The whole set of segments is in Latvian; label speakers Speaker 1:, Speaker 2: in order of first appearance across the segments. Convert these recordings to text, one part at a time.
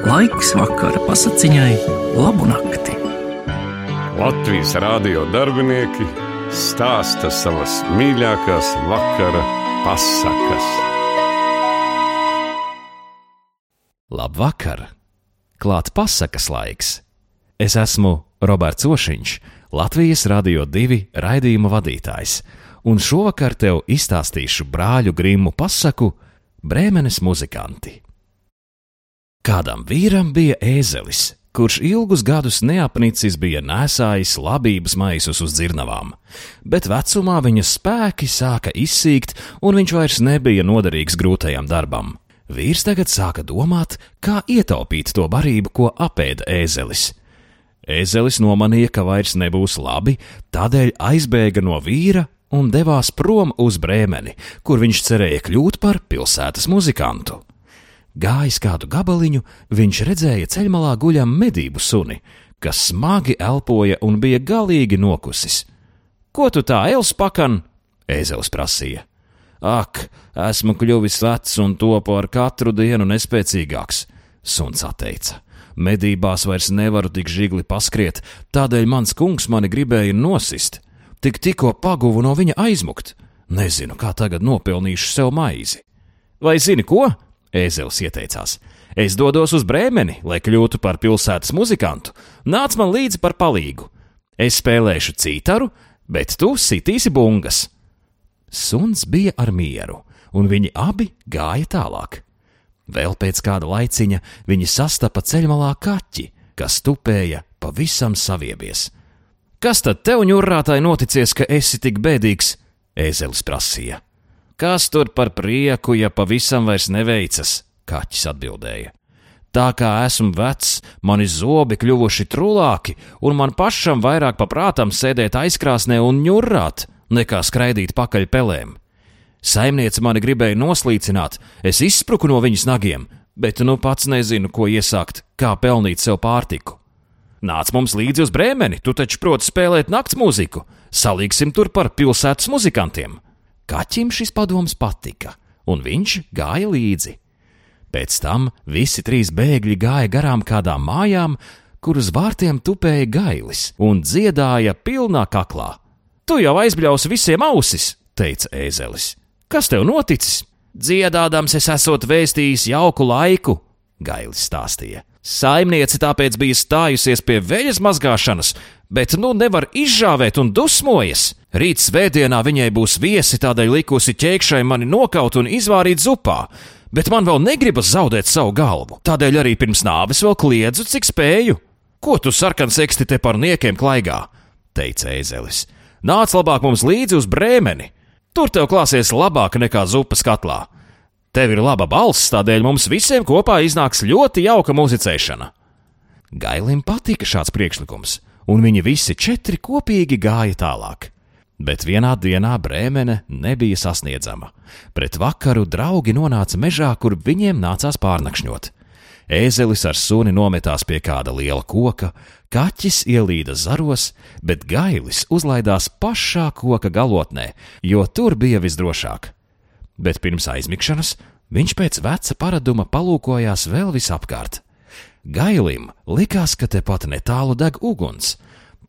Speaker 1: Laiks vakara pasakiņai, labu nakti.
Speaker 2: Latvijas rādio darbinieki stāsta savas mīļākās vakara pasakas.
Speaker 3: Labvakar! Klāt pasakas laiks! Es esmu Roberts Ošiņš, Latvijas Rādio 2 raidījuma vadītājs, un šovakar tev izstāstīšu brāļu Grimu pasaku Brēmenes muzikanti. Kādam vīram bija ēzelis, kurš ilgus gadus neapnicis bija nesājis labības maisus uz dzirnavām, bet vecumā viņa spēki sāka izsīkt, un viņš vairs nebija noderīgs grūtajam darbam. Vīrs tagad sāka domāt, kā ietaupīt to barību, ko apēda ēzelis. Ēzelis nomanīja, ka vairs nebūs labi, tādēļ aizbēga no vīra un devās prom uz Brēmeni, kur viņš cerēja kļūt par pilsētas muzikantu. Gājis kādu gabaliņu, viņš redzēja ceļmalā guļam medību suni, kas smagi elpoja un bija galīgi nokusis. Ko tu tā els pakan? Ēzels prasīja. Ak, esmu kļuvis vecs un topu ar katru dienu nespēcīgāks, suns atteica. Medībās vairs nevaru tik žigli paskriet, tādēļ mans kungs mani gribēja nosist. Tik tikko paguvu no viņa aizmukt. Nezinu, kā tagad nopelnīšu sev maizi. Vai zini ko? Ēzels ieteicās. Es dodos uz Brēmeni, lai kļūtu par pilsētas muzikantu. Nāc man līdzi par palīgu. Es spēlēšu cītaru, bet tu sitīsi bungas. Suns bija ar mieru, un viņi abi gāja tālāk. Vēl pēc kāda laiciņa viņi sastapa ceļmalā kaķi, kas tupēja pavisam saviebies. Kas tad tev, ņurrātāji, noticies, ka esi tik bēdīgs? Ēzelis prasīja. Kas tur par prieku, ja pavisam vairs neveicas? Kaķis atbildēja. Tā kā esmu vecs, mani zobi kļuvuši trulāki, un man pašam vairāk paprātam sēdēt aizkrāsnē un ņurrāt, nekā skraidīt pakaļ pelēm. Saimniece mani gribēja noslīcināt, es izspruku no viņas nagiem, bet nu pats nezinu, ko iesākt, kā pelnīt sev pārtiku. Nāc mums līdzi uz brēmeni, tu taču proti spēlēt nakts mūziku, salīgsim tur par pilsētas muzikantiem. Kaķim šis padoms patika, un viņš gāja līdzi. Pēc tam visi trīs bēgļi gāja garām kādām mājām, kur uz vārtiem tupēja gailis un dziedāja pilnā kaklā. Tu jau aizbļausi visiem ausis, teica ēzelis. Kas tev noticis? Dziedādams, es esot vēstījis jauku laiku, Gailis stāstīja. Saimniece tāpēc bija stājusies pie veļas mazgāšanas, bet nu nevar izžāvēt un dusmojas. Rīt svētdienā viņai būs viesi, tādēļ likusi ķēkšai mani nokaut un izvārīt zupā. Bet man vēl negribas zaudēt savu galvu, tādēļ arī pirms nāves vēl kliedzu, cik spēju. Ko tu sarkans eksti te par niekiem klaigā? teica Ēzelis. Nāc labāk mums līdzi uz brēmeni! Tur tev klāsies labāk nekā zupas katlā. Tev ir laba balss, tādēļ mums visiem kopā iznāks ļoti jauka muzicēšana. Gailim patika šāds priekšlikums, un viņi visi četri kopīgi gāja tālāk. Bet vienā dienā brēmene nebija sasniedzama. Pret vakaru draugi nonāca mežā, kur viņiem nācās pārnakšņot. Ēzelis ar suni nometās pie kāda liela koka, kaķis ielīda zaros, bet gailis uzlaidās pašā koka galotnē, jo tur bija visdrošāk. Bet pirms aizmigšanas viņš pēc veca paraduma palūkojās vēl visapkārt. Gailim likās, ka tepat netālu deg uguns.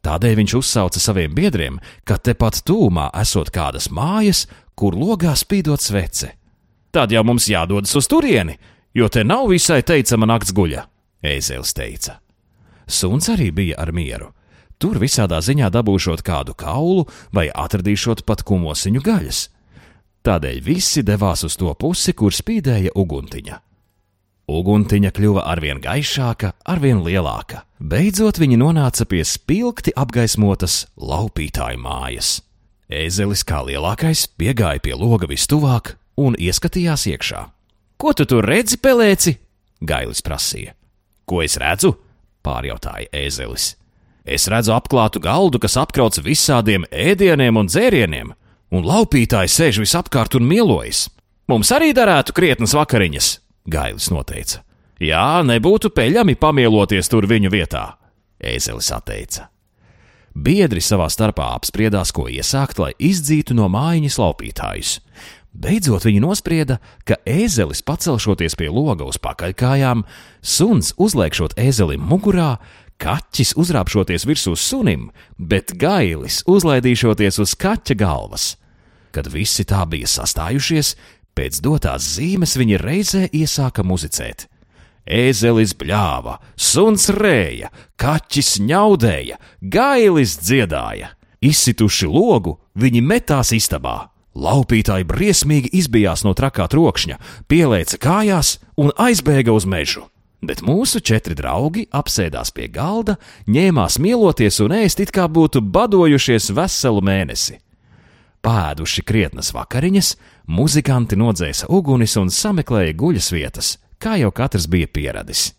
Speaker 3: Tādēļ viņš uzsauca saviem biedriem, ka tepat tūmā esot kādas mājas, kur logā spīdot svece. Tad jau mums jādodas uz turieni, jo te nav visai teicama nakts guļa, Ēzels teica. Suns arī bija ar mieru. Tur visādā ziņā dabūšot kādu kaulu vai atradīšot pat kumosiņu gaļas. Tādēļ visi devās uz to pusi, kur spīdēja uguntiņa. Uguntiņa kļuva arvien gaišāka, arvien lielāka. Beidzot viņi nonāca pie spilgti apgaismotas laupītāju mājas. Ēzelis kā lielākais piegāja pie loga vistuvāk un ieskatījās iekšā. Ko tu tur redzi, pelēci? Gailis prasīja. Ko es redzu? pārjautāja ēzelis. Es redzu apklātu galdu, kas apkrauts visādiem ēdieniem un dzērieniem, un laupītāji sēž visapkārt un mielojas. Mums arī darētu krietnas vakariņas, Gailis noteica. Jā, nebūtu peļami pamieloties tur viņu vietā, ēzelis atteica. Biedri savā starpā apspriedās, ko iesākt, lai izdzītu no mājiņas laupītājus. Beidzot viņi nosprieda, ka ēzelis pacelšoties pie loga uz pakaļkājām, suns uzliekšot ēzelim mugurā, kaķis uzrāpšoties virsū sunim, bet gailis uzlaidīšoties uz kaķa galvas. Kad visi tā bija sastājušies, pēc dotās zīmes viņi reizē iesāka muzicēt. Ēzelis bļāva, suns rēja, kaķis ņaudēja, gailis dziedāja. Izsituši logu, viņi metās istabā. Laupītāji briesmīgi izbijās no trakā trokšņa, pielēca kājās un aizbēga uz mežu. Bet mūsu četri draugi apsēdās pie galda, ņēmās mieloties un ēst it kā būtu badojušies veselu mēnesi. Pēduši krietnas vakariņas, muzikanti nodzēsa ugunis un sameklēja guļas vietas, kā jau katrs bija pieradis.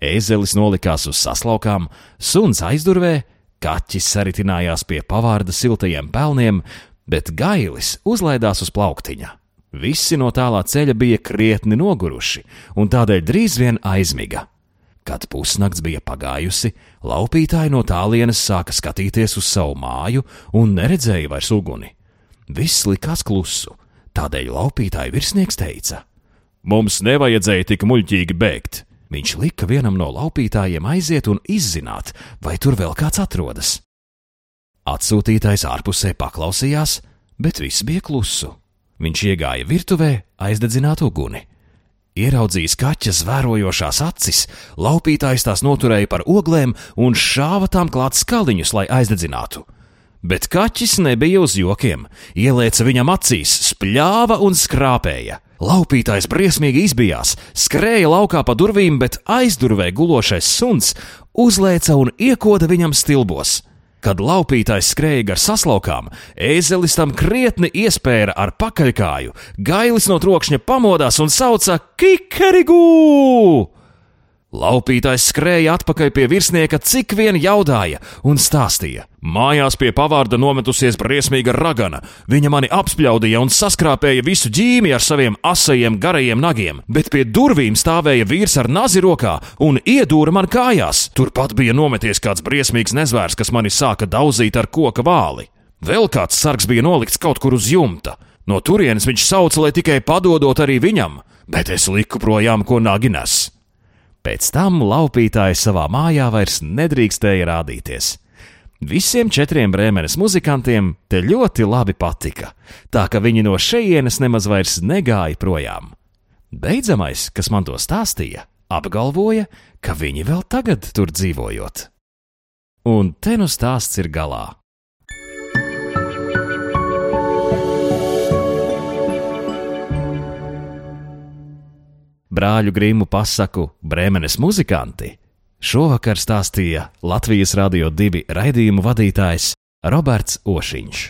Speaker 3: Ēzelis nolikās uz saslaukām, suns aizdurvē, kaķis saritinājās pie pavārda siltajiem pelniem, bet gailis uzlaidās uz plauktiņa. Visi no tālā ceļa bija krietni noguruši, un tādēļ drīz vien aizmiga. Kad pusnakts bija pagājusi, laupītāji no tālienes sāka skatīties uz savu māju un neredzēja vairs uguni. Viss likās klusu, tādēļ laupītāja virsnieks teica: Mums nevajadzēja tik muļķīgi bēgt. Viņš lika vienam no laupītājiem aiziet un izzināt, vai tur vēl kāds atrodas. Atsūtītais ārpusē paklausījās, bet viss bija klusu. Viņš iegāja virtuvē, aizdedzināt uguni. Ieraudzījis kaķa zvērojošās acis, laupītājs tās noturēja par oglēm un šāva tām klāt skaliņus, lai aizdedzinātu. Bet kaķis nebija uz jokiem, ielēca viņam acīs, spļāva un skrāpēja. Laupītājs briesmīgi izbijās, skrēja laukā pa durvīm, bet aizdurvē gulošais suns uzlēca un iekoda viņam stilbos. Kad laupītājs skrēja gar saslaukām, ēzelis tam krietni iespēra ar pakaļkāju, gailis no trokšņa pamodās un sauca Kikerigū! Laupītājs skrēja atpakaļ pie virsnieka, cik vien jaudāja, un stāstīja. Mājās pie pavārda nometusies briesmīga ragana. Viņa mani apspļaudīja un saskrāpēja visu ģīmi ar saviem asajiem, garajiem nagiem, bet pie durvīm stāvēja vīrs ar nazi rokā un iedūra man kājās. Turpat bija nometies kāds briesmīgs nezvērs, kas mani sāka daudzīt ar koka vāli. Vēl kāds sargs bija nolikts kaut kur uz jumta. No turienes viņš sauca, lai tikai padodot arī viņam, bet es liku projām, ko nagi nes. Pēc tam laupītājs savā mājā vairs nedrīkstēja rādīties. Visiem četriem brēmenes muzikantiem te ļoti labi patika, tā ka viņi no šejienes nemaz vairs negāja projām. Beidzamais, kas man to stāstīja, apgalvoja, ka viņi vēl tagad tur dzīvojot. Un te nu stāsts ir galā. Brāļu grimu pasaku Brēmenes muzikanti, šovakar stāstīja Latvijas Rādio 2 raidījumu vadītājs Roberts Ošiņš.